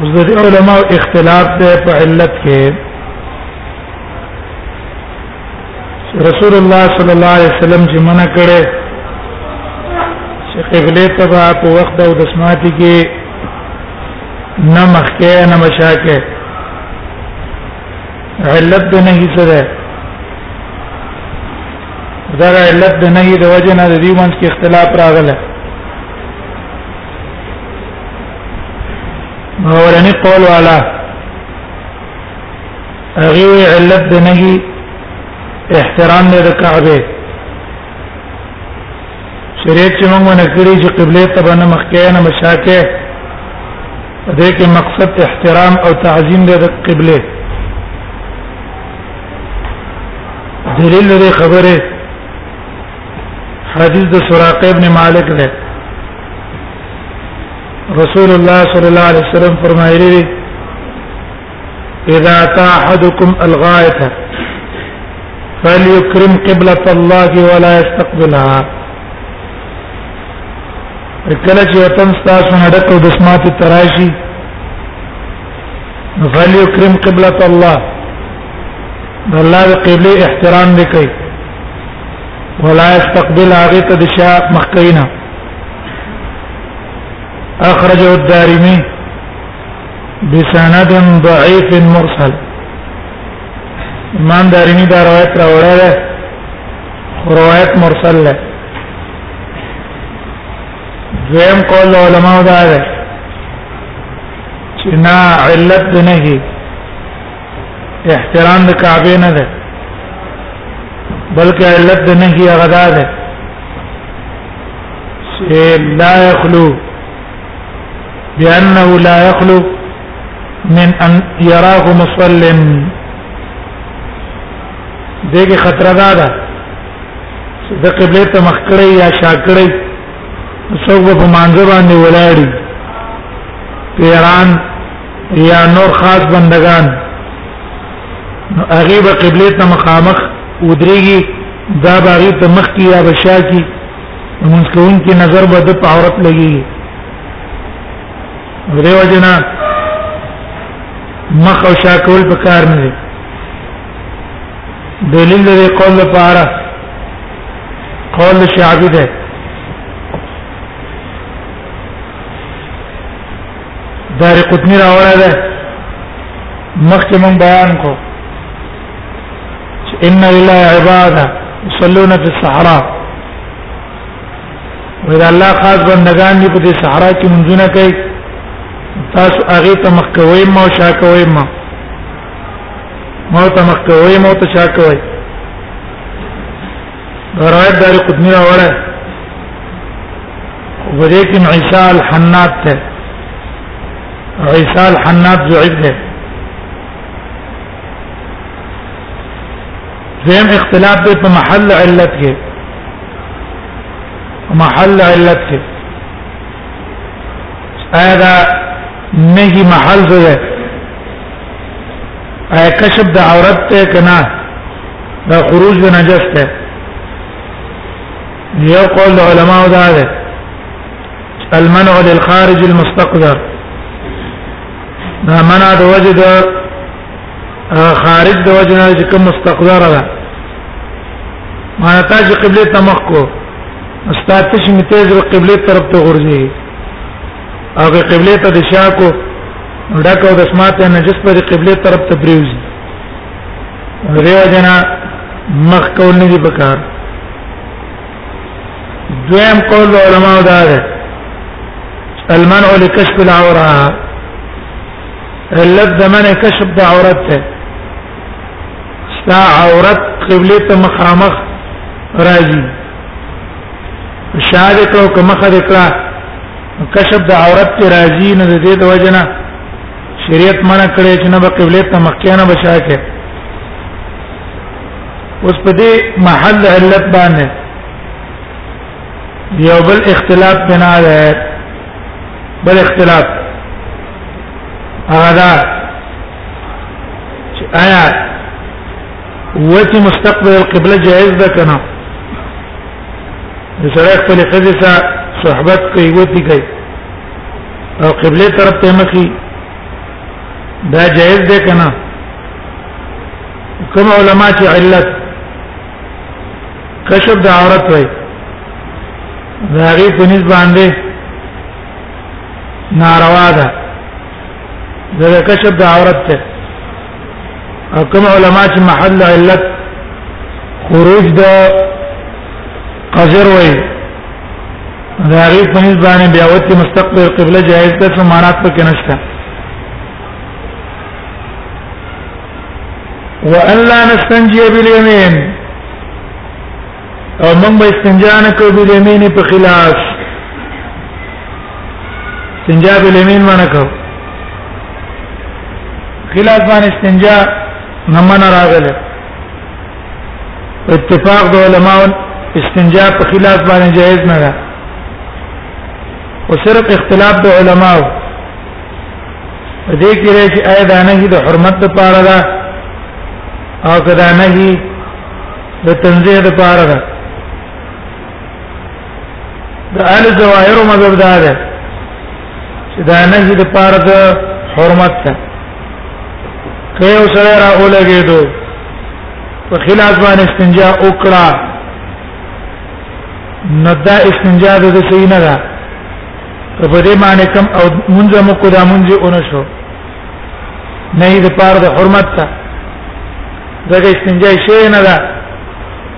اوس د علماء اختلاف ده په علت کې رسول الله صلی الله علیه وسلم چې منع کړي چې قبله تبع په وخت او د سماعتي کې نه مخکې نه مشاکه علت د نه هیڅ ده دا علت د نه د وجه نه د دې منځ کې اختلاف راغله اولنی قول والا اغي علت د نهي احترام نه د کعبه شریعت چې موږ نه کړی چې قبله ته باندې مخکینه مشاکه دې کې مقصد احترام او تعظیم د قبله دلیل لري خبره حدیث د سراق ابن مالک ده رسول الله صلی الله علیه وسلم فرمایلی دی اذا تا احدكم الغائط فليكرم قبلة الله ولا يستقبلها کله چې وطن تاسو نه ډکو د سماعت تراشی فليكرم قبلة الله الله قبله احترام وکړي ولا يستقبل هغه ته د شا مخکینا اخرجه الدارمي بسند ضعيف مرسل امام دارمی دا روایت را وړه ده روایت مرسل ده دویم قول علماء دا ده چې نه علت نه هي احترام د کعبه نه ده بلکې علت د نه هي غدا ده چې لا يخلو بأنه لا يخلو من أن يراه مصل دغه خطر ده ده د قبله ته مخ کړی یا شا کړی څوک په مانځ باندې ولاړی پیران یا نور خاص بندگان نو هغه به قبله ته مخامخ ودرېږي دا باغی ته مخ کی یا بشا کی موږ کوون کی نظر به د عورت لګي دیو جنا مخ او شا کول په کار نه دي دلیل دې قول لپاره قول شعبی ده دار قطنی راوړی ده مخکې مون بیان کو ان لله عباده يصلون في الصحراء واذا الله خاص بندگان دي په صحرا کې منځونه کوي تاسو هغه ته مخ کوي ما او شا کوي ما ما ته مخ کوي ما ته شا کوي روایت دار قطنی راوړی ولیکن عیسی الحناد ته عیسی الحناد ضعیف ده زم اختلاف ده په محل علت کې محل علت کې ادا نهي محل زه اي کشف د عورت ته کنا دا خروج د نجس ده یو قول د علماء دا ده المنع للخارج المستقذر دا منع د وجه د خارج د وجه نه چې کوم مستقذر ده ما ته چې قبله ته مخ کو استاد چې متیز د قبله طرف ته ورځي او قبله ته د شا کو ډکه د سماعت نجس پر قبله طرف ته پریوزي نو دیو جنا مخ کول نه دی پکار دویم قول علماء دا ده المنع لكشف العوره علت د منع کشف د عورت ته ستا عورت قبله ته مخامخ راځي شاده کو کمخه دکړه کشف د عورت ته راځي نه د دې د وجنه شریعت منع کړی چې نه به قبله ته مخکینه بچا کې اوس په دې محل علت باندې یو بل اختلاف بنا ده بل اختلاف هغه دا چې آیا وتی مستقبل القبله جائز ده کنه سره خپل خزه صحبت کوي وتی کوي او قبله طرف ته مخي دا جائز ده کنه کوم علما چې علت کشف د عورت وای دا غي په نسبت باندې ناروا ده دا کشف د عورت ته او کوم علما چې محل علت خروج د قذر وای دا غي په نسبت باندې بیا وتی مستقبل قبله جائز ده څه مانات پکې نشته وان لا نستنجي باليمين او موږ به استنجا نه کوو باليمين په خلاف استنجا باليمين معنی کوو خلاف باندې استنجا نه من راغله اتفاق د علماء استنجا په خلاف باندې جائز نه ده او صرف اختلاف د علماء دې کې لري چې آیا دا نه د حرمت لپاره ده او کدا نه د تنزیه لپاره ده د اهل ظواهر مذهب دا ده چې دا نه دي د پاره د حرمت ته که یو سره را اولګېدو په خلاف باندې استنجا وکړه نو دا استنجا د صحیح نه ده په دې باندې کم او منځ مو کو دا منځ اون شو نه دې پاره د حرمت ته دغه استنجا شی نه ده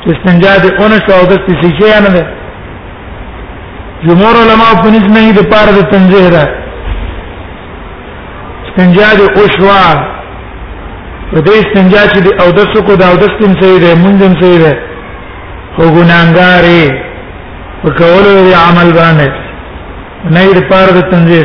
چې استنجا دې اون شو او د سې شي نه ده جمهور علما په نس نه دي پاره د تنزیه ده استنجا دې او شو په دې استنجا چې د او د سکو د او د سیم سي ده منځم سي ده خو ګناګارې په کولو عمل باندې نه دې پاره د تنزیه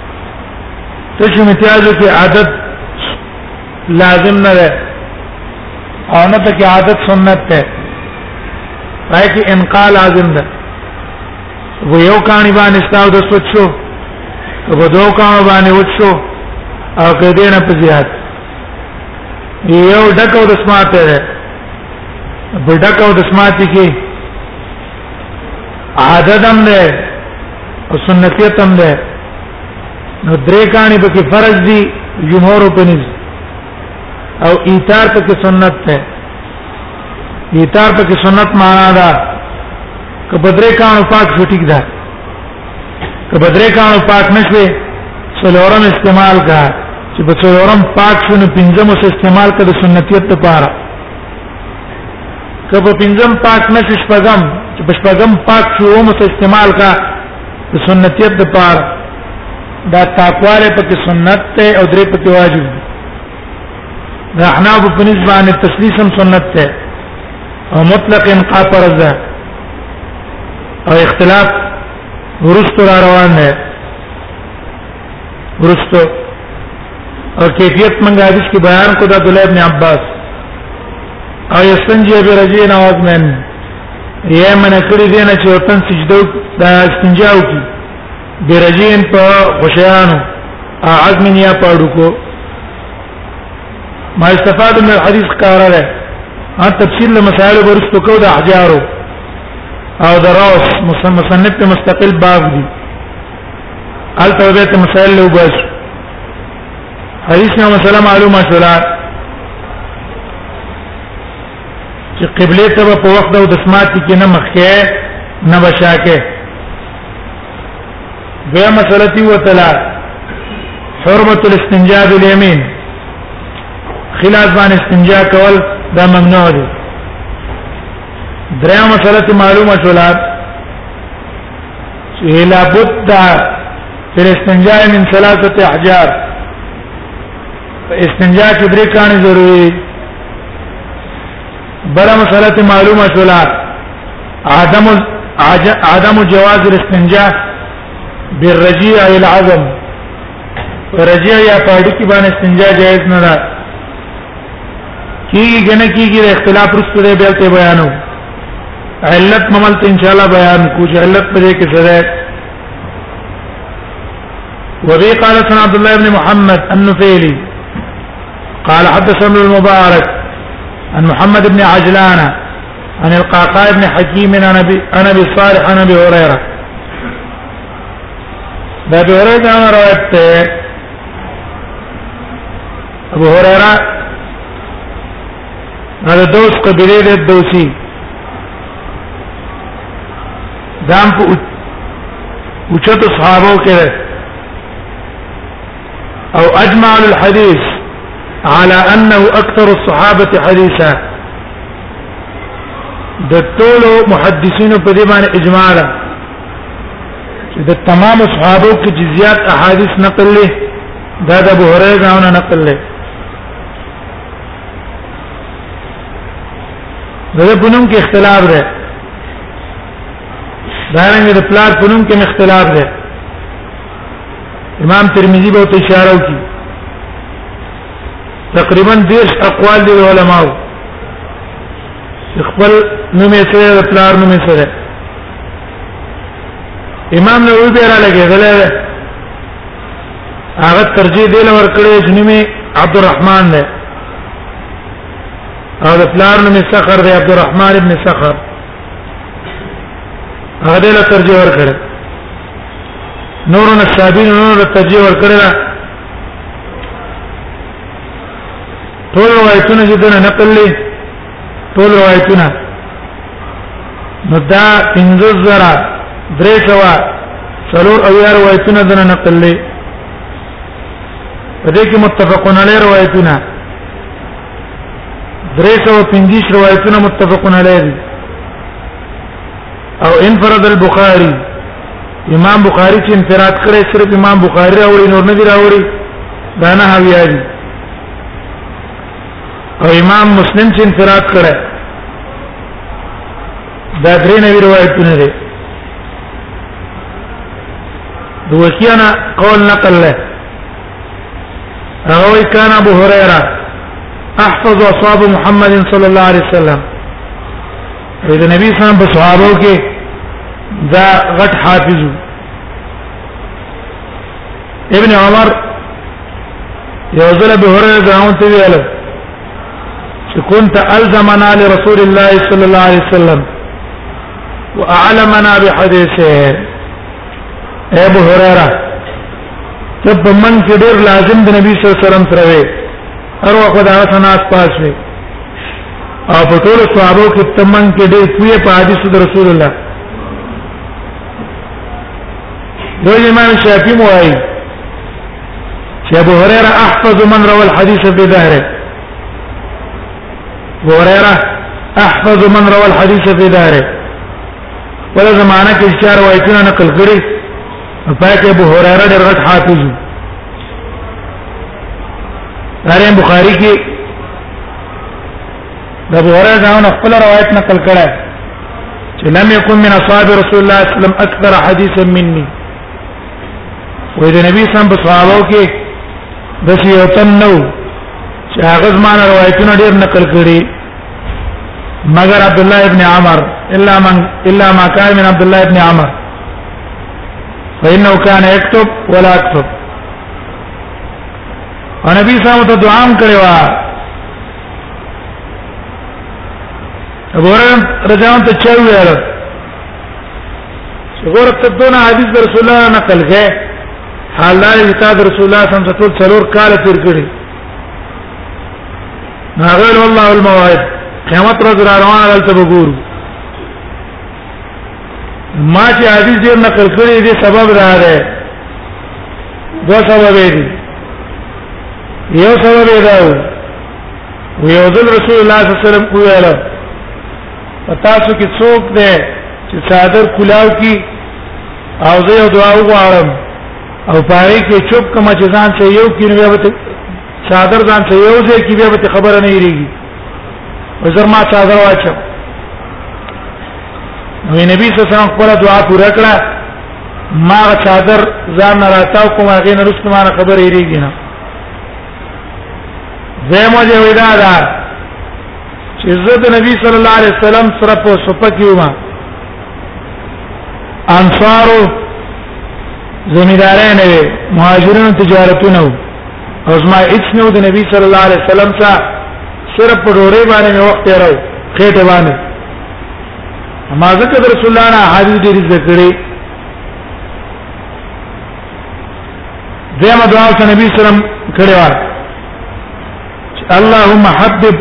تش امتیازو کې عادت لازم نه ده او نه ته کې عادت سنت ده پای کې انقال لازم ده و یو کانی باندې ستاو د سوچو و دو کانو باندې وچو او کې دینه په زیات یو ډکو د سماعت ده په ډکو د سماعت کې عادت هم ده او سنتیت هم ده نو درې کانی په کې فرض دي جمهور په نس او ایثار په کې سنت ده ایثار په کې سنت معنا ده که بدرې کانو پاک شو ټیک ده که بدرې کانو پاک نشوي څلورم استعمال کا چې په څلورم پاک شونه پنځم اوس استعمال کړه سنتیت لپاره که په پنځم پاک نشو شپږم چې په شپږم پاک شو او مت استعمال کا د سنتیت د پار دا تاکواله په کې سنت ته او درې په کې واجب دي دا احناف په نسبت باندې تسلیث هم سنت ته او مطلق انقاء فرض ده او اختلاف ورستو را روان ده ورستو او کیفیت منګه حدیث کې بیان کو د عبد الله ابن عباس او یستنجی به رجی نواز من یې من کړی دی نه چې وطن سجده د استنجاو کی د رجین په غشیانو عزم یا پاړو کو ما استفاد من الحديث کار ده ا تفسیر له مسائل ورستو کو د احجارو او دراس مصنف مستقل باب دي البته به ته مسائل له وباس حدیث نه مسله معلومه شولا چې قبله ته په وخت او د سماعت کې نه مخکې نه بشاکه دویا مسله تی وتلا حرمت الاستنجاء بالیمین خلاف باندې استنجاء کول دا ممنوع دی دریا مسله معلومه شولا لا بد في الاستنجاء من ثلاثه احجار استنجاء کې درې کانه ضروري بل مسله معلومه شولا عدم عدم جواز الاستنجاء بالرجيع العظم رجيع یا پاړي کې باندې استنجاء جائز نه ده کیږي کنه کیږي اختلاف رسته به بیانو علت مملت ان شاء الله بیان کو چې علت پرې کې څه ده وبي قال سن عبد الله بن محمد النفيلي قال حدثنا المبارك عن محمد بن عجلان عن القعقاع بن حكيم عن ابي عن ابي صالح عن ابي هريره ابي هريره انا روايت ابو هريره دا دوس قبيله د دوسی دام په اوچت صحابو کې او اجمع الحديث على انه اكثر الصحابه حديثا د ټول محدثین په دې باندې اجماع ده چې د تمام صحابو کې جزيات احاديث نقل له دا د ابو هريره نه نقل له دغه پونم کې اختلاف دی دا رنګ د پلار پونم کې اختلاف دی امام ترمذی به ته اشاره وکړي تقریبا دیش اقوال دی علماو خپل نومې سره د پلار نومې سره امام نووي به را لګي غلې هغه ترجیح دی لور کړی چې نومي عبدالرحمن دی او د پلار نومي سخر دی عبدالرحمن ابن سخر هغه دی له ترجیح ور کړی نور نه صابین نور له ترجیح ور کړی ټول روایتونه چې دنه نقل لې ټول روایتونه نو دا پنځه زره درې سوا څلور او یار روایتونه دنه نقل لې په دې کې متفقون علی روایتونه درې سوا پنځه روایتونه متفقون علی دي او انفرد البخاری امام بخاری چې انفراد کړی صرف امام بخاری راوړي نور نه دی راوړي دا نه هاوی دی او امام مسلم چې انفراد کړه دا درې نوی روایتونه دي دوکیانا قول نقل له روي كان ابو هريره احفظ اصحاب محمد صلى الله عليه وسلم اذا النبي صلى الله عليه وسلم په صحابه کې دا غټ حافظ ابن عمر یو ځل به هره ځاون ته ویل چې كنت الزمنا لرسول الله صلى الله عليه وسلم واعلمنا بحديثه ابو هريره تب من کې ډېر لازم د نبی صلی الله علیه وسلم سره وي هر وخت دا سناس پاس وي او په ټول صحابه کې تمن کې ډېر پوهه په حدیث د رسول الله دوی امام شافعي موایي چې ابو هريره احفظ من روى الحديث في دهره ابو هريره احفظ من روى الحديث في دهره ولا زمانہ کې اشاره وایتونه نقل کړي پای کې ابو هريره ډېر غټ حافظ دارین بخاری کې د ابو هريره ځاونه خپل روایت نقل کړه چې لم يكن من اصحاب رسول الله صلی الله علیه وسلم اکثر حدیثا مني وې د نبی سم په صحابه کې د سیوتن نو چې هغه زمانه روایتونه ډېر نقل کړي مگر عبد الله ابن عمر الا من الا ما كان من عبد الله ابن عمر فانه كان يكتب ولا اكتب او نبی صلی الله علیه وسلم دعا هم کړې و ابو هريره رضی الله عنه ته چا ویل څلور تدون حدیث رسول الله نقل کړي حال دا کتاب رسول الله صلی الله علیه وسلم څلور کال تیر کړي ناغل والله المواعد قیامت ورځ را روانه دلته وګورو ما چې حدیث دې نقل کړي دې سبب را ده دو سبب دي یو سبب دا و یو ځل رسول الله صلی الله علیه وسلم ویل تاسو کې څوک دی چې صادر کلاو کی او زه یو دعا وغواړم او پاره کې چوپ کما چې ځان ته یو کې نو به صادر ځان ته یو ځای کې بیا به خبره نه یریږي وزر ما صادر واچو نو نبی صلی الله علیه وسلم خپل دعا پوره کړه ما صادر ځان راتاو کوم هغه نه رسته ما خبره یریږي نه زموږ ویدا ده چې زه د نبی صلی الله علیه وسلم سره په صفه کې وم انصارو زمیداران وي مهاجرونو تجارتونه او زما هیڅ نه د نبی صلی الله علیه وسلم سره صرف په ډورې باندې مې وخت تیرو خېټه باندې ما ذکر رسول الله نه حدیث ډېر ذکرې دیمه دعا چې نبی صلی الله علیه وسلم کړې واره اللهم حبب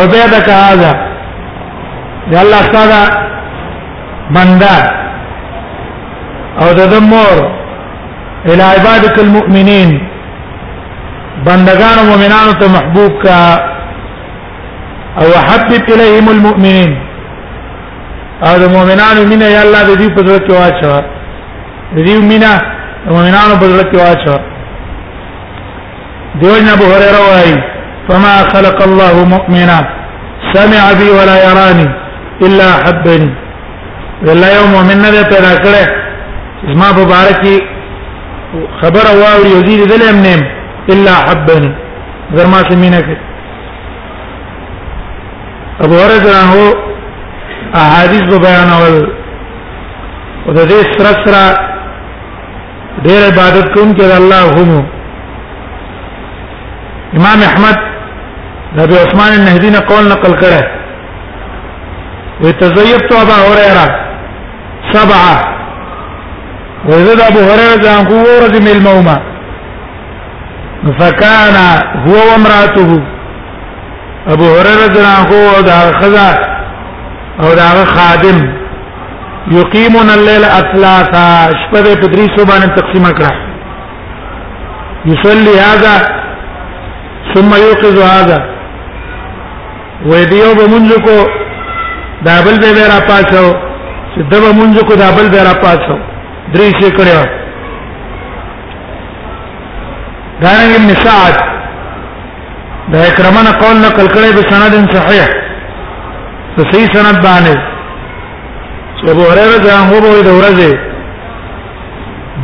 عبادك هذا يا الله تعالى بندا او تدمر الى عبادك المؤمنين بندگان مؤمنان ته محبوب کا او حبب اليهم المؤمنين او د مؤمنانو مینه یا الله د دې په ځل کې واچو د دې مینه د مؤمنانو په ځل کې واچو دیوژن ابو هريره وايي فما خلق الله مؤمنا سمع بي ولا يراني الا حبني ولا يوم مؤمن نه پیدا کړه زما په باره کې خبر او او یزید دلم نیم الا حبني غیر ما سمینه کې ابو هريره هو احادیث بیانول او د دې سره سره ډېر عبادت کوونکي الله هم امام احمد نبی عثمان النهدی نه قول نقل کړه وتزيبت ابا هريره سبعه وزد ابو هريره ځان کو ورځ مل موما فكان هو وامراته ابو هريره ځان کو او دا خزا او دا خادم یقیمون الليل اثلاثا شپه په درې سو باندې تقسیم کړه یصلی هذا ثم یوقظ هذا و دیو به مونږ کو دا بل به را پاتو چې دا به مونږ کو دا بل به را پاتو درې شي کړو دا یې مساعد د اکرمه نه قول نقل کړي به سند صحیح د صحیح سند باندې چې ابو هريره جان هو به د ورځې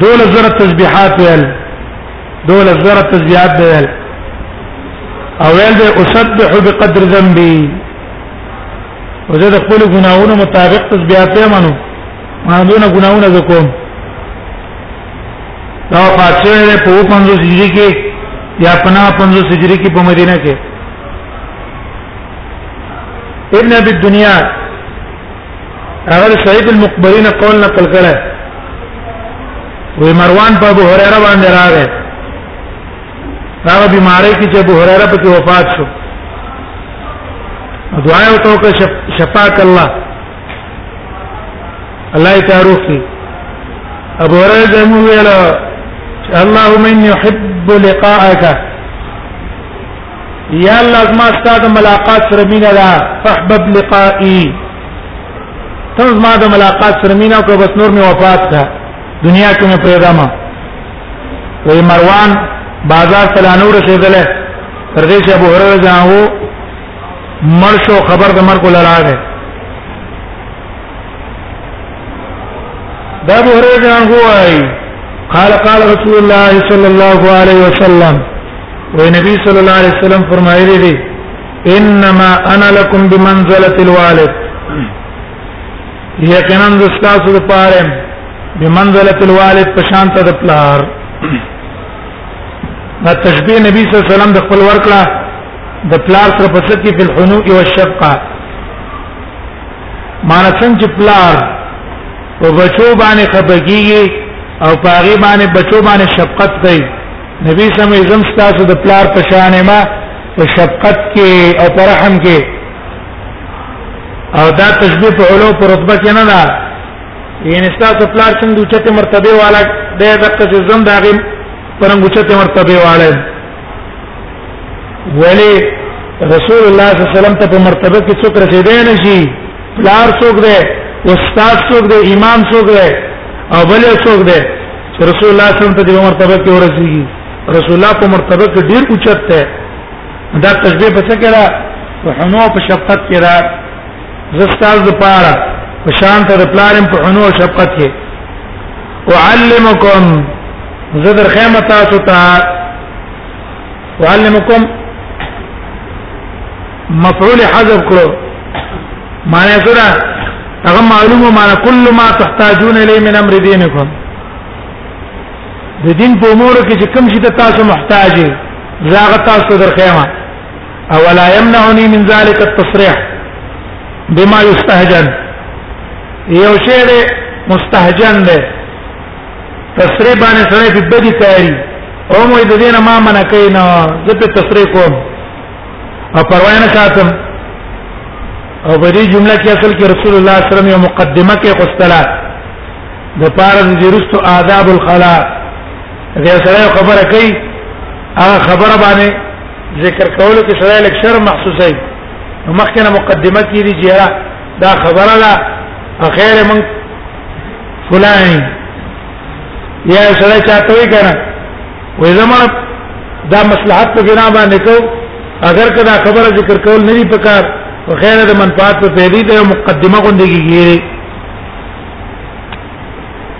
دول زره تسبيحات ویل دول زره تسبيحات ویل او ویل به اسبح بقدر ذنبي وزه د خپل ګناونو مطابق تسبيحات یې منو ما دونه ګناونه زکوم دا وفات شوی دی په 500 هجری کې یا په 500 هجری کې په مدینه کې ابن ابي الدنيا اول سعيد المقبرين قول نقل کړه وی مروان په ابو هريره باندې راغی دا بیماری کې چې ابو هريره په وفات شو دعا وکړه شفاعت الله الله تعرف کی ابو هريره مو ویل اللهم اني احب لقاءك یا الله ما ستاسو ملاقات سره مینا ده فاحبب لقائي ته ما د ملاقات سره مینا کو بس نور می وفات کا دنیا کې مې پیدا ما وې مروان بازار سلانور شیدله تر دې چې ابو هرره جاو مړ شو خبر د مرګ لراغه دا ابو هريره عنه وايي قال قال رسول الله صلى الله عليه وسلم ونبي صلى الله عليه وسلم فرمایلی دی انما انا لكم بمنزله الوالد یقینا د تاسو لپاره بمنزله الوالد په شان ته د پلار دا تشبيه نبی صلی الله علیه وسلم د خپل ورکړه د پلار سره په سکه په الحنو او الشفقه معنی څنګه پلار په بچو باندې خپګیږي او پاغي باندې بچو باندې شفقت کوي نبی سم اعظم ستاسو د پلار په شان ما په شفقت کې او پر رحم کې او دا تشبیه په علو پر رتبه کې نه ده یعنی ستاسو پلار څنګه د چته مرتبه والا د دقه زم داغه پرنګ چته مرتبه والا ولی رسول الله صلی الله علیه وسلم ته په مرتبه کې څوک رسیدای نه شي پلار څوک دی استاد څوک دی امام څوک دی او بل څوک دی چې رسول الله صلی الله علیه وسلم ته په مرتبه کې ورسیږي رسول الله په مرتبه کې ډیر اوچت دی دا تشبیه په څه کې را په حنو په شفقت کې را زستاز د پاره په شان ته د پلارم په حنو شفقت کې اعلمکم زدر خیمه تاسو ته اعلمکم مفعول حذف کړو معنی سره هغه معلومه معنی کل ما تحتاجون الی من امر دینکم د دین په امور کې چې کوم شي ته تاسو محتاج یې زاغه تاسو درخیمه او لا يمنعني من ذلك التصريح بما يستهجن یو شی دی مستهجن دی تصریح باندې سره په بدی تیاری او مو د دینه ما منع کوي نه زه په تصریح کوم او پروا نه ساتم او په دې جمله کې اصل کې رسول الله صلی الله علیه وسلم یو مقدمه کې غوښتله د پاره د جرستو آداب الخلا دې سره خبره کوي هغه خبره باندې ذکر کولو کې سره لک شر محسوسای نو مخکنه مقدمه کې دي چې دا خبره ده اخیر من فلانی یا سره چاته وی کنه وې زمونه دا مصلحت په بنا باندې کو اگر کدا خبره ذکر کول نه دي پکار او خیر د منفعت په پیری د مقدمه غونډه کیږي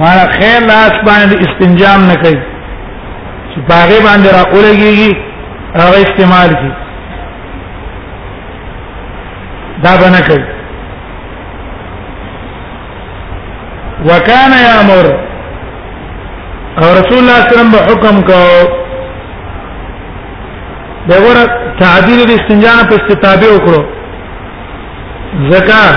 مانا خیر لاس باندې استنجام نه کوي چې باغې باندې را اولګيږي هغه استعمال کی دا بنه کوي وکان یامر او رسول الله صلی الله علیه وسلم به حکم کو دغه تعدیل د استنجا په استتابه وکړو زکات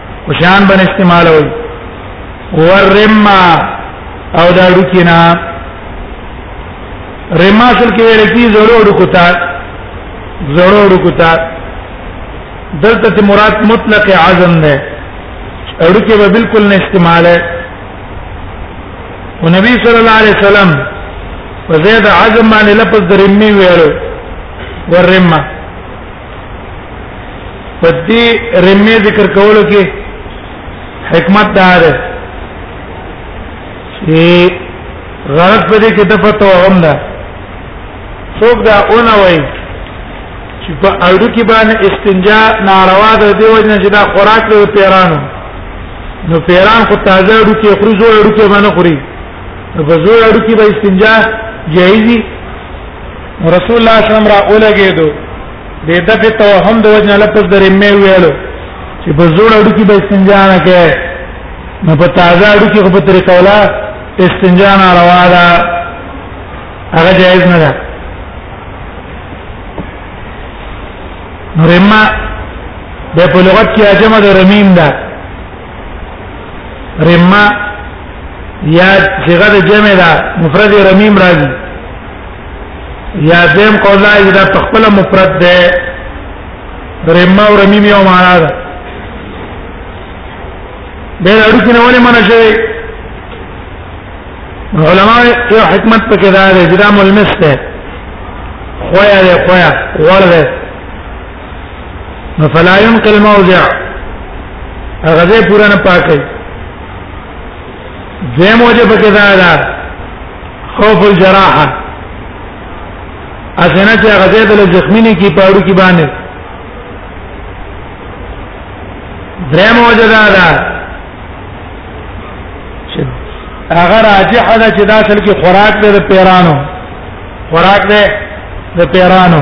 وشان بن استعمالول ورما او دا ډکینا رما شل کې ویل کی زړو ډکوتا زړو ډکوتا دلته مراد مطلق عزم ده اړکه به بالکل نه استعمال ہے او نبی صلی الله علیه وسلم په زید عزم باندې لفظ درمی ویلو ورمه په دې رمې ذکر کولو کې حکمت دا ده چې غرض په دې کې د فتو هم ده څوک دا اونه وای چې په اړو کې باندې استنجا ناروا ده دی وجنه چې دا خوراک له پیرانو نو پیران خو تازه اړو کې خوري زو اړو کې باندې خوري نو په زور اړو کې به استنجا جایزي رسول الله صلی الله علیه وسلم را اولګېدو د دې توهم د وجنه لپس درې مې ویلو چې په زور اړو کې به استنجا نه کوي نو په تازه اړو کې په طریقه ولا استنجا نه روا ده هغه جایز نه ده نو رما د په لغت کې اجمه د رمیم ده رما یا صيغه د جمع ده مفرد رمیم راځي یا دیم قول دی دا خپل مفرد ده رما او رمیم یو معنا ده به اړو کې نه ولې منع شوی علماء یو حکمت پکې دا ده چې دا ملمس ده خویا ده خویا ور ده نو فلا ينقل موضع هغه ځای پورا نه پاکي زم وجه پکې دا دا خوف الجراحه اسنه چې هغه ځای د زخمی نه کی پاړو کی باندې درم وجه دا دا چې هغه راجح ده چې دا اصل کې خوراک دی د پیرانو خوراک دی د پیرانو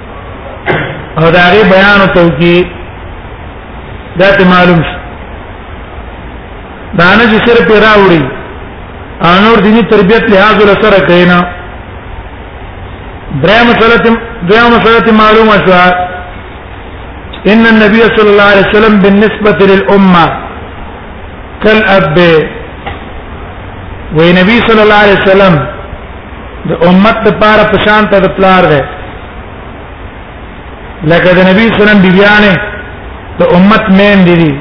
او دا غي بیان او توجیه دا ته معلوم شي دا نه چې صرف راوړي انور دینی تربیت لحاظ له سره کینا دریم مسله دریم مسله معلومه شو ان النبي صلى الله عليه وسلم بالنسبه للامه كالاب ونبي صلى الله عليه وسلم د امت لپاره په شان ته د پلار دی لکه د نبی صلی الله علیه وسلم بیبیانه د امت مین دي دي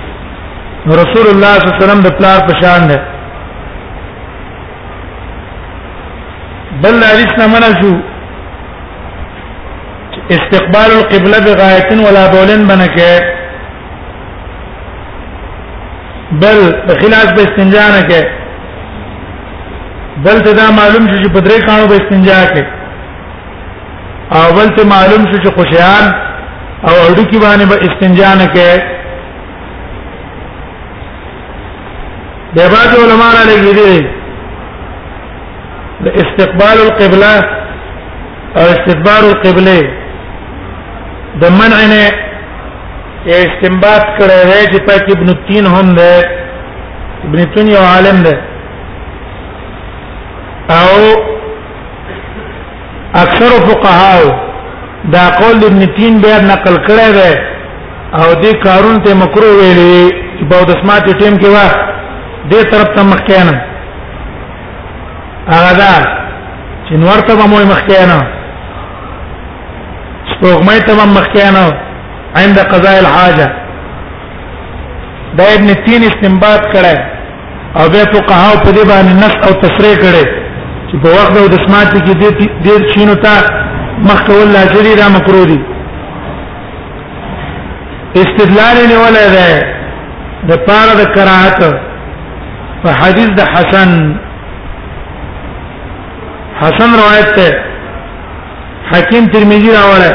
رسول الله صلی الله علیه وسلم د پلار په شان دی بل حدیث نه منع شو استقبال القبلة بغاية ولا بولن بنکه بل بخلاف باستنجانه کې بل ته دا معلوم شو چې په درې کانو به استنجا کوي او بل ته معلوم شو چې خوشحال او اړو کې باندې به استنجا نه کوي د بعض علماء را لګي دي د استقبال القبلة او استدبار القبلة د منع نه استنباط کړی دی چې پاک ابن تین هم دی ابن تین یو عالم دی او اکثر فقهاو دا قول ابن تین بیا نقل کړی دی او دې کارون ته مکروه ویلي چې په دسمات ټیم کې وا دې طرف ته مخ کینم هغه دا چې نور ته مو مخ کینم سپوږمۍ ته هم مخکینه عند قضاء الحاجه دا ابن تین استنباط کړه او به فقها په دې باندې نص او تفریح کړي چې په وخت د اسمات کې دې دې شینو ته مخ کول لاجری را مکرو دي استدلال نه ولا ده د پاره د کراهت په حدیث د حسن حسن روایت ته حکیم ترمذی راوړی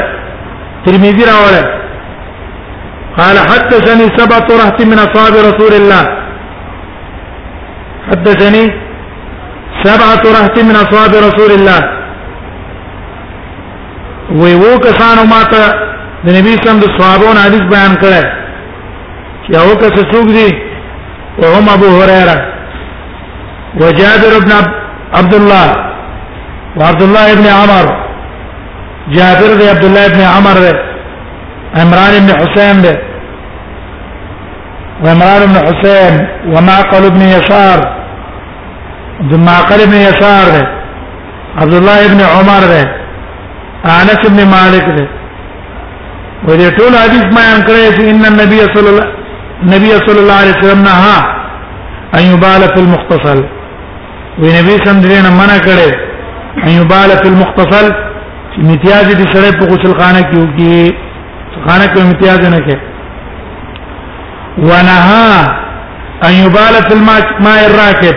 ترمذی راوړی قال حدثني سبعة رهط من اصحاب رسول الله حدثني سبعة رهط من اصحاب رسول الله وی وو کسانو ماته د نبی سم د صحابون حدیث بیان کړه چې هغه کس څوک دي او هم ابو هريره جابر بن عبد الله عبد الله ابن عمر جابر بن عبد الله ابن عمر ده عمران بن حسين ده عمران بن حسين ومعقل بن يسار معقل بن يسار ده عبد الله ابن عمر ده انس ابن مالک دی و دې ټول حدیث ما ان کړی چې ان النبي صلی الله نبی صلی الله علیه وسلم نه ها ان یبال فی المختصل و نبی سم دې نه منع کړي ان یبال فی المختصل چې امتیاز دې سره په غسل خانه کې وکي خانه کې امتیاز نه کې ونها ان یبال فی الماء الراکب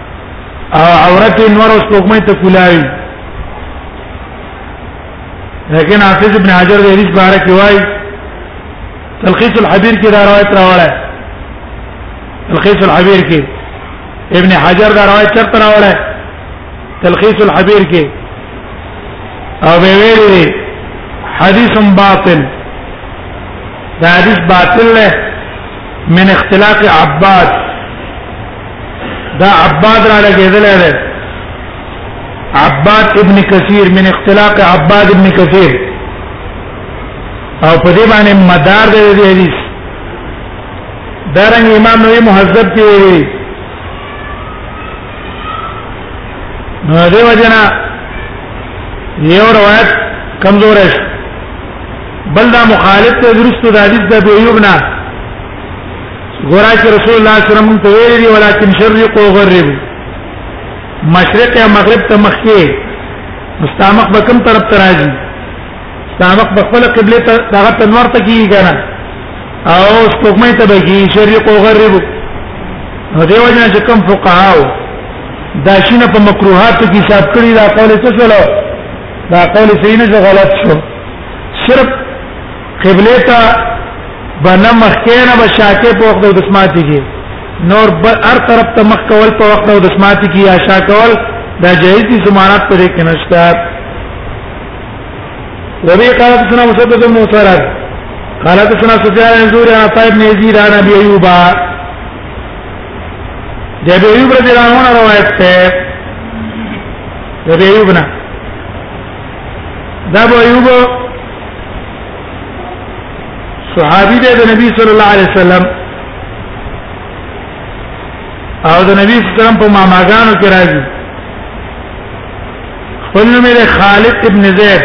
او عورت نور اوس کومه ته کولاوي لیکن حافظ ابن حجر د حدیث باره کې وایي تلخیص الحبیر کې دا روایت راوړل تلخیص الحبیر کې ابن حجر دا روایت چرته راوړل تلخیص الحبیر کې او به ویلي حدیث باطل دا حدیث باطل له من اختلاق عباد دا عباد را لګیدل دی عباد ابن کثیر من اختلاق عباد ابن کثیر او په دې باندې مدار دی د حدیث دارنګ امام نووي مهذب کې وی نو دې وجنا یو روایت کمزور شو بل دا مخالف ته درست د حدیث د ابو ایوب نه ګورا چې رسول الله صلی الله علیه وسلم ته ویل دي ولکن شرق او غرب مشرق یا مغرب ته مخکې مستامق به کوم طرف ته راځي مستامق به خپل قبله ته دغه تنور ته کیږي کنه او سپوږمۍ ته به کیږي شرق او غرب نو دی وجه چې کوم فقهاو دا شینه په مکروهات کې حساب کړی دا قول څه شول دا قول صحیح نه غلط شو صرف قبله ته بنا مخکینه بشاکه په وخت د دسماتی کې نور بر هر طرف ته مخ کول په وخت د دسماتی کې یا شا کول دا جایز دي زمانات پر کې نشته وبي قال حدثنا مسدد بن مسرد قال حدثنا سفيان بن زوري عن طيب بن يزيد عن ابي ايوب ده ابي ايوب رضي الله عنه روایت ده ابي ايوب نه دا ابو ایوب صحابي دی د نبی صلی الله علیه وسلم او د نبی صلی الله علیه وسلم په ماماګانو کې راځي خپل نوم یې خالد ابن زید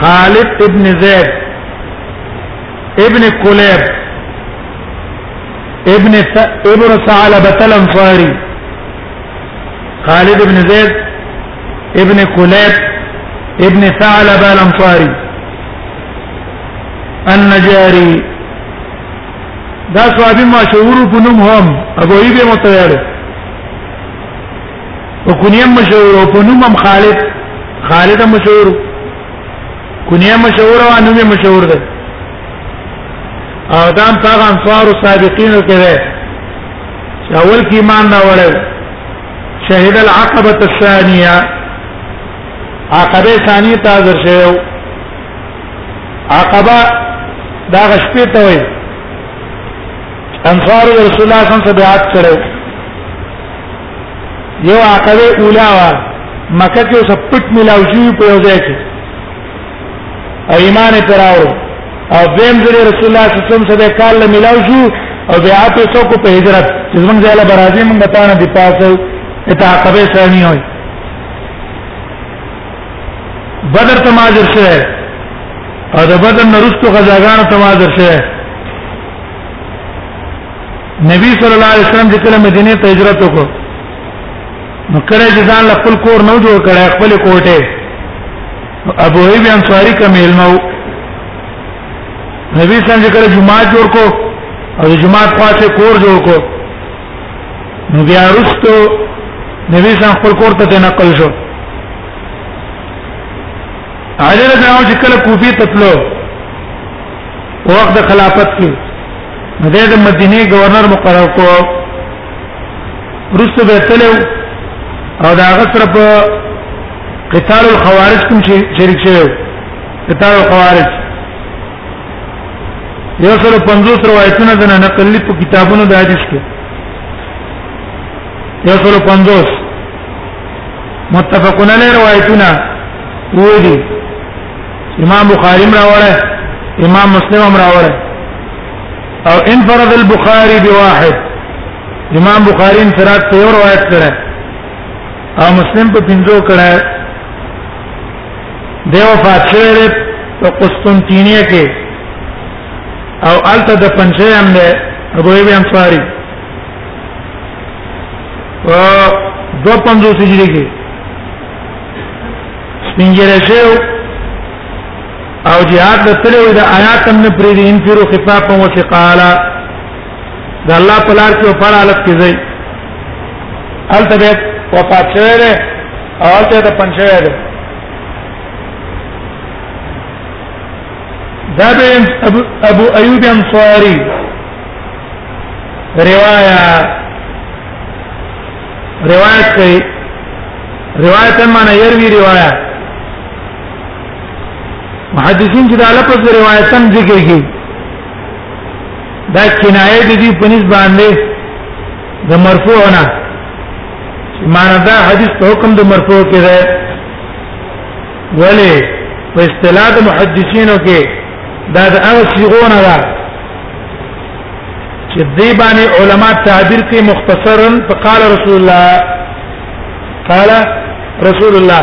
خالد ابن زید ابن کلیب ابن ابن ثعلبه الانصاري خالد ابن زید ابن كليب ابن ثعلب الانصاري النجاري دا صحابي مشهور په نوم هم ابو ايوب متويل او کنیم مشهور او په نوم هم خالد خالد مشهور کنیم مشهور او نوم مشهور ده او دا هم هغه انصار سابقین کې ده چې اول کې ایمان راوړل شهد العقبه الثانيه عقبه ثانيه ته حاضر شوی عقبه دا غشپې ته وای انصار رسول الله صلی الله علیه وسلم بیعت کړو یو عقبه اوله وا مکه کې اوس پټ ملاوي په یو ځای کې او ایمان پر راوړو او دیم ځل رسول الله صلی الله علیه وسلم سره کال له ملاو شو او بیعت یې څوک په هجرت چې زمونږ ځای له برازي مونږ ته نه دی پاسه ته عقبه ثانی وای بدر ته ماجر شه او د بدر نرستو غزاګانو ته ماجر شه نبی صلی الله علیه وسلم چې کله مدینه ته هجرت وکړ نو کله چې ځان خپل کور نو جوړ کړي خپل کوټه ابو ایب انصاری کا میلمو نبی څنګه کړه جمعه جوړ کو او جمعه خاصه کور جوړ کو نو بیا وروسته نبی څنګه خپل کور ته نقل شو علی رضی الله عنه کله کوفی ته تلو وخت خلافت کې د مدینه گورنر مقرر کو رسو به تلو او دا غسر په قتال الخوارج کوم شریک شوی قتال الخوارج یو سره 50 روایتونه د نقل په کتابونو د حدیث کې یو سره 50 متفقون علی روایتونه وې دي امام بخاری راوړل امام مسلم هم راوړل او انفرد البخاري بواحد امام بخاري انفراد په یو روایت کړه او مسلم په پنځو کړه دی وفات شوی دی په قسطنطینیه کې او الته د پنځه هم دی ابو ایوب انصاری او دو پنځو سجری کې سپینګره شو او جهاد د تلو د آیات هم نه پریدي انفرو خفافا وثقالا د الله په لار کې پر حالت کې ځي الته به وفات شوی دی او الته د پنځه دی دا به ابو ایوب انصاری روايه روایت کوي روایت معنی يروي روایت محدثین چې دا لفظ روایتن ذکر کی دا کنایه دي دي په نسبت باندې د مرفوع نه معنا دا حدیث په حکم د مرفوع کې ده ولی په اصطلاح د محدثینو کې دا د هغه صيغونه ده چې دی باندې علما تعبیر کوي مختصرا فقال رسول الله قال رسول الله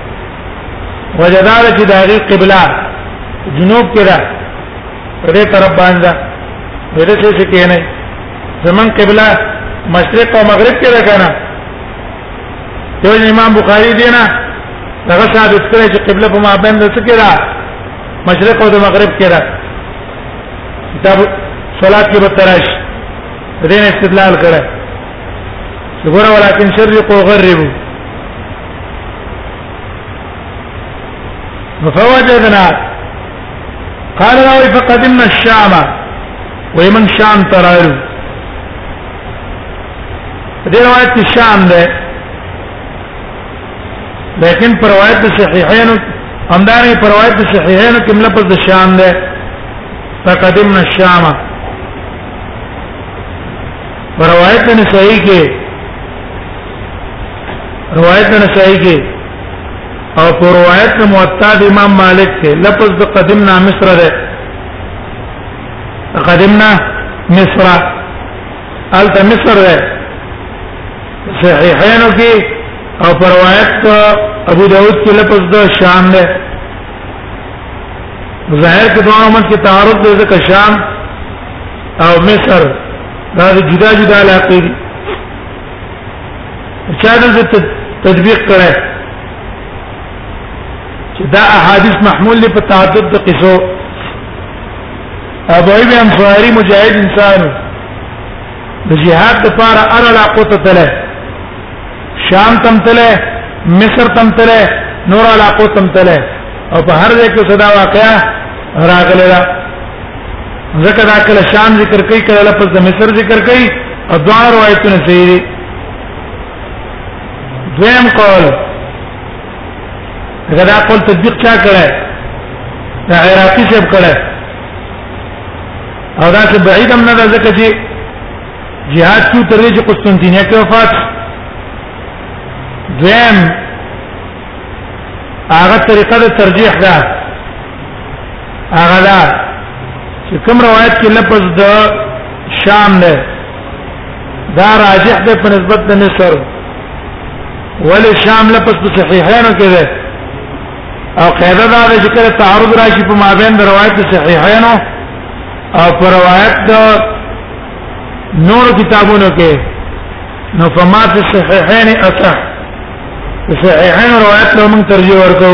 وجدار چې د هغه قبله جنوب کې ده په دې طرف باندې ورته څه څه کېنه زمون قبله مشرق او مغرب کې ده کنه یو امام بخاری دی نه هغه ثابت کړی چې قبله په مابین د څه کې ده مشرق او د مغرب کې ده کتاب صلات کې به تراش دین استدلال کړه وګوره ولکن شرق او غرب فوجدنا قال راوي فقدمنا الشام ومن شام ترارو دې روایت کې شام ده لیکن پر روایت صحیحین همدارنګه پر روایت صحیحین کې لفظ د شام ده فقدمنا الشام پر روایت نه صحیح کې روایت نه صحیح کې او په روایت نه موطا د امام مالک ته لفظ د قدمنا مصر ده قدمنا مصر الت مصر ده صحیحین کې او په روایت ابو داود کې لفظ د شام ده ظاهر کې دوه عمر کې تعارض دی ځکه شام او مصر دا جدا جدا علاقې دي چا دلته تطبیق کړه چې دا احادیث محمول لري په تعدد د قصو ابو ایب انصاری مجاهد انسان د جهاد لپاره ار علاقو ته تله شام تم تله مصر تم تله نور علاقو تم تله او په هر ځای کې صدا واقعا راغله ذکر دا کله شام ذکر کوي کله لفظ د مصر ذکر کوي او دوا روایتونه صحیح دي دویم قول دا قول تطبیق چا کړه دا عراقي څه کړه او دا څه بعید هم نه ده ځکه چې jihad څو تر دې چې قسطنطینیه کې وفات دویم هغه طریقه د ترجیح ده هغه دا چې کوم روایت کې لفظ د شام نه دا راجح ده په نسبت د مصر ول شام لفظ په صحیحانو کې ده او قاعده دا ده چې کله تعارض راشي په مابین د روایت صحیحانو او پر روایت د نور کتابونو کې نو فما فی الصحیحین اصح صحیحین روایت له موږ ترجیح ورکو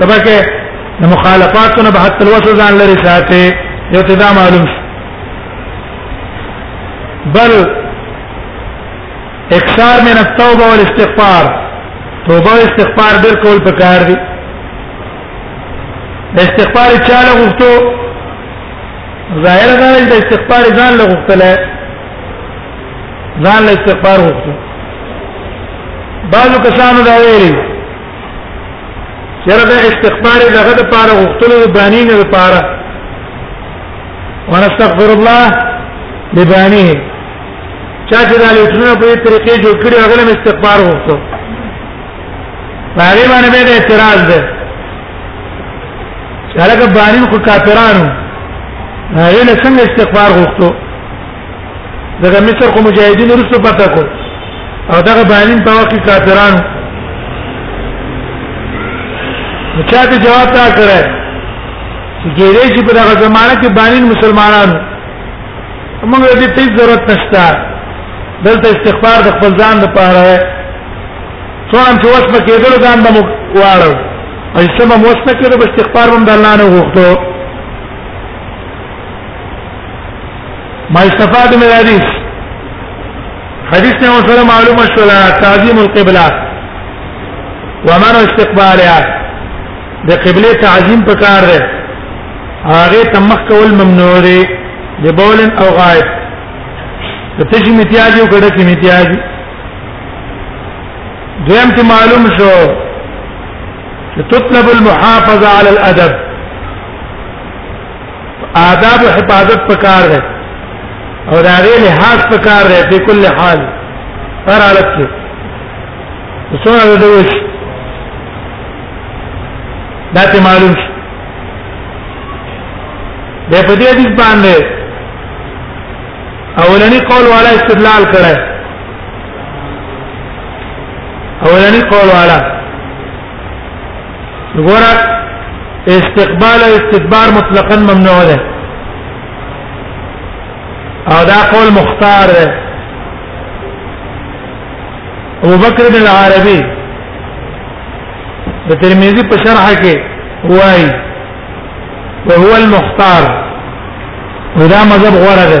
تبکه د مخالفاتونه به حتی الوصل ځان لري ساتي یو ته دا معلوم شي بل اکثار من التوبه والاستغفار توبه او استغفار ډېر کول پکار دي استغفار چاله غوښتو ظاهر دا د استغفار ځان له غوښتل ځان له استغفار غوښتو بعضو کسانو دا ویلي چیرې دا استغفار دغه د پاره غوښتلو د بانی نه لپاره ونستغفر الله لبانی چا چې دا لټونه په طریقې جوړ کړی هغه له استغفار وکړو هغه باندې به اعتراض ده هغه باندې خو کافرانو هغه له څنګه استغفار وکړو دغه مصر خو مجاهدین ورسره پتا کو او دغه باندې په وخت کافرانو نو چا ته جواب تا کړه چې ګیرې چې په هغه زمانہ کې باندې مسلمانانو موږ دې ته ضرورت نشته دلته استغفار د خپل ځان لپاره څوم چې وسمه کېدل ځان به مو واړو او چې سم وسمه کېدل به استغفار هم د الله نه غوښتو ما استفاد من الحديث حديث نو سره معلومه شو تعظیم القبلة ومن استقبالها د قبله تعظیم پکار ده هغه تمخ کول ممنوع دی د بولن او غائب د تشی متیاج او کډه کی متیاج دویم ته معلوم شو چې تطلب المحافظه على الادب آداب او حفاظت پکار دی او دا غي لحاظ پکار دی په کل حال هر حالت کې سوال دی وش دا ته معلوم شي د په دې حدیث باندې اولنی قول والا استدلال کړه اولنی قول والا ګوره استقبال او استدبار مطلقاً ممنوع ده او دا قول مختار ده ابو بکر بن العربي د ترمذي په شرح کې وایي وهو المختار ودا مذهب غوړه ده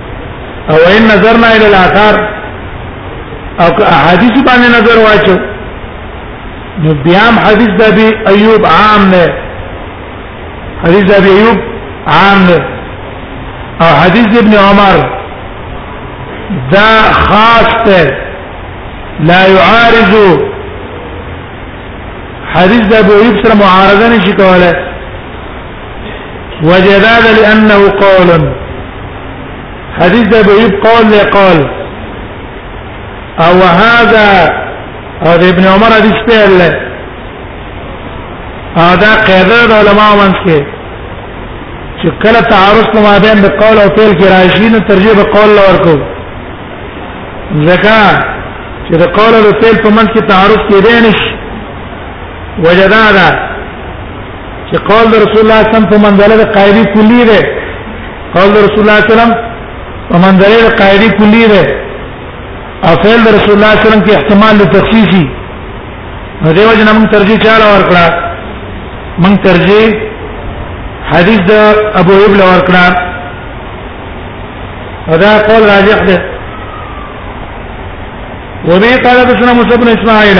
او ان نظرنا الى الاثار او که احادیث باندې نظر واچو نو بیا هم حدیث د ابي ايوب عام نه حدیث د ابي ايوب عام نه او حدیث ابن عمر دا خاص ته لا يعارض حدیث د ابو ايوب سره معارضه نشي کولای وجداد لانه قول حديث ده بيب قول لقول او هذا او ابن عمر حديث فعل له هذا قاعده العلماء منځ کې چې کله تعارض په مابین د قول او فعل کې راشي نو ترجیح به قول لور کو ځکه چې د قول او فعل په منځ کې تعارض کېدای نشي وجدادا چې قول د رسول الله صلی الله علیه وسلم په منځله د قاعده کلی ده قول د رسول الله صلی الله علیه وسلم په منځله د قاعده کلی ده او فعل د رسول الله صلی الله علیه وسلم کې احتمال د تخصیصي نو دیو جن موږ ترجیح چاله ورکړه موږ ترجیح حدیث د ابو ایوب له ورکړه دا قول راجح ده وبه قال حدثنا موسى بن اسماعيل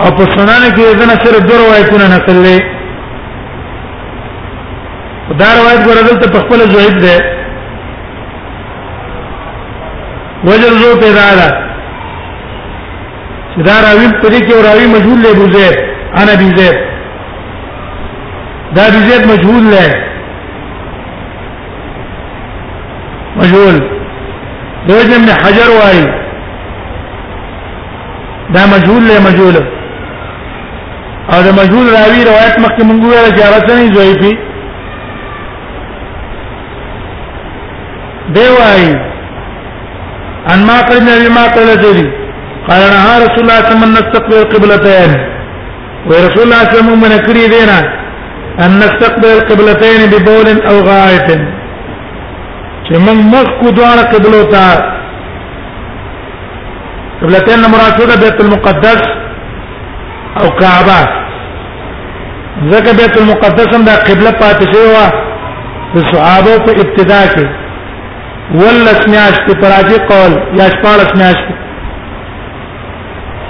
او په سنن کې دنه سره د روایتونه نقل لې دا روایت ورته ته په خپل زهید ده وجر زو پیدا ده چې دا راوی په دې کې راوی مجهول له بوزه انا بيزه دا بيزه مجهول له مجهول دوجه من حجر وایي دا مجهول له مجهول او د مجهول راوی روایت مخکې مونږ ویل چې هغه څنګه ضعیفي دی وای ان ما قد نبی ما قال ذری قال نهى رسول الله صلى الله عليه وسلم نستقبل القبلتين ورسول الله صلى الله عليه وسلم من کری دینا ان نستقبل القبلتين ببول او غائط چې موږ مخ کو دواړه قبلو ته قبلتين نه مراد څه ده بیت المقدس او کعبه ځکه بیت المقدس هم د قبله پاتې شوی و د صحابه په ابتدا کې ولس میاش په پراجي قول یا شپارس میاش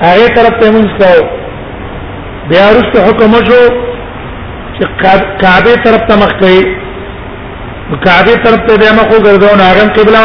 هغه طرف ته موږ کو بیا ورسته حکم شو چې کعبه طرف ته مخ کړي کعبه طرف ته بیا مخ وګرځاو نه هغه قبله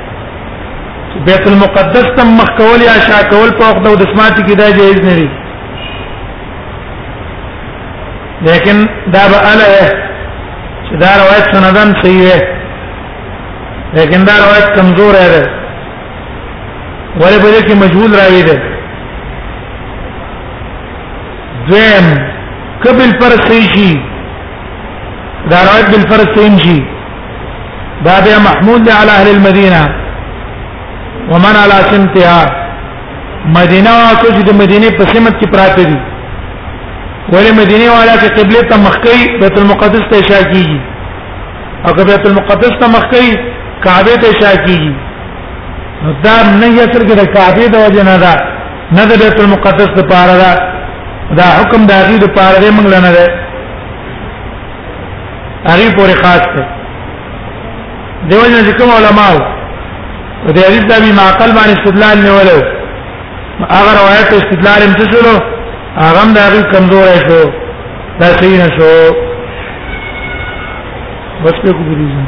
بیت المقدس تم مخ کول یا شا کول په وخت د دسمات کې دا جایز نه دی لیکن دا به اله چې دا روایت سندن صحیح ہے لیکن دا روایت کمزور ہے ولې په دې کې مجهول راوي دی دویم قبل پر صحیح شي دا روایت بل پر صحیح شي دا بیا محمود دی علی اهل المدینه ومن علی سمتها مدینه او کوج د مدینه په سمت کې پراته دي ولې مدینه والا چې قبله ته مخکې بیت المقدس ته اشاره کیږي او که بیت المقدس ته مخکې کعبه ته اشاره کیږي دا نه یې سر کې د کعبه د وجه نه ده نه د بیت المقدس لپاره ده دا حکم د هغه لپاره دی موږ نه ده هغه پورې خاص ده دیو جن کوم علماء او د حدیث د معقل باندې استدلال نه ولو هغه روایت استدلال هم څه شلو هغه هم د هغه کمزور شو دا صحیح نه شو بس په کوم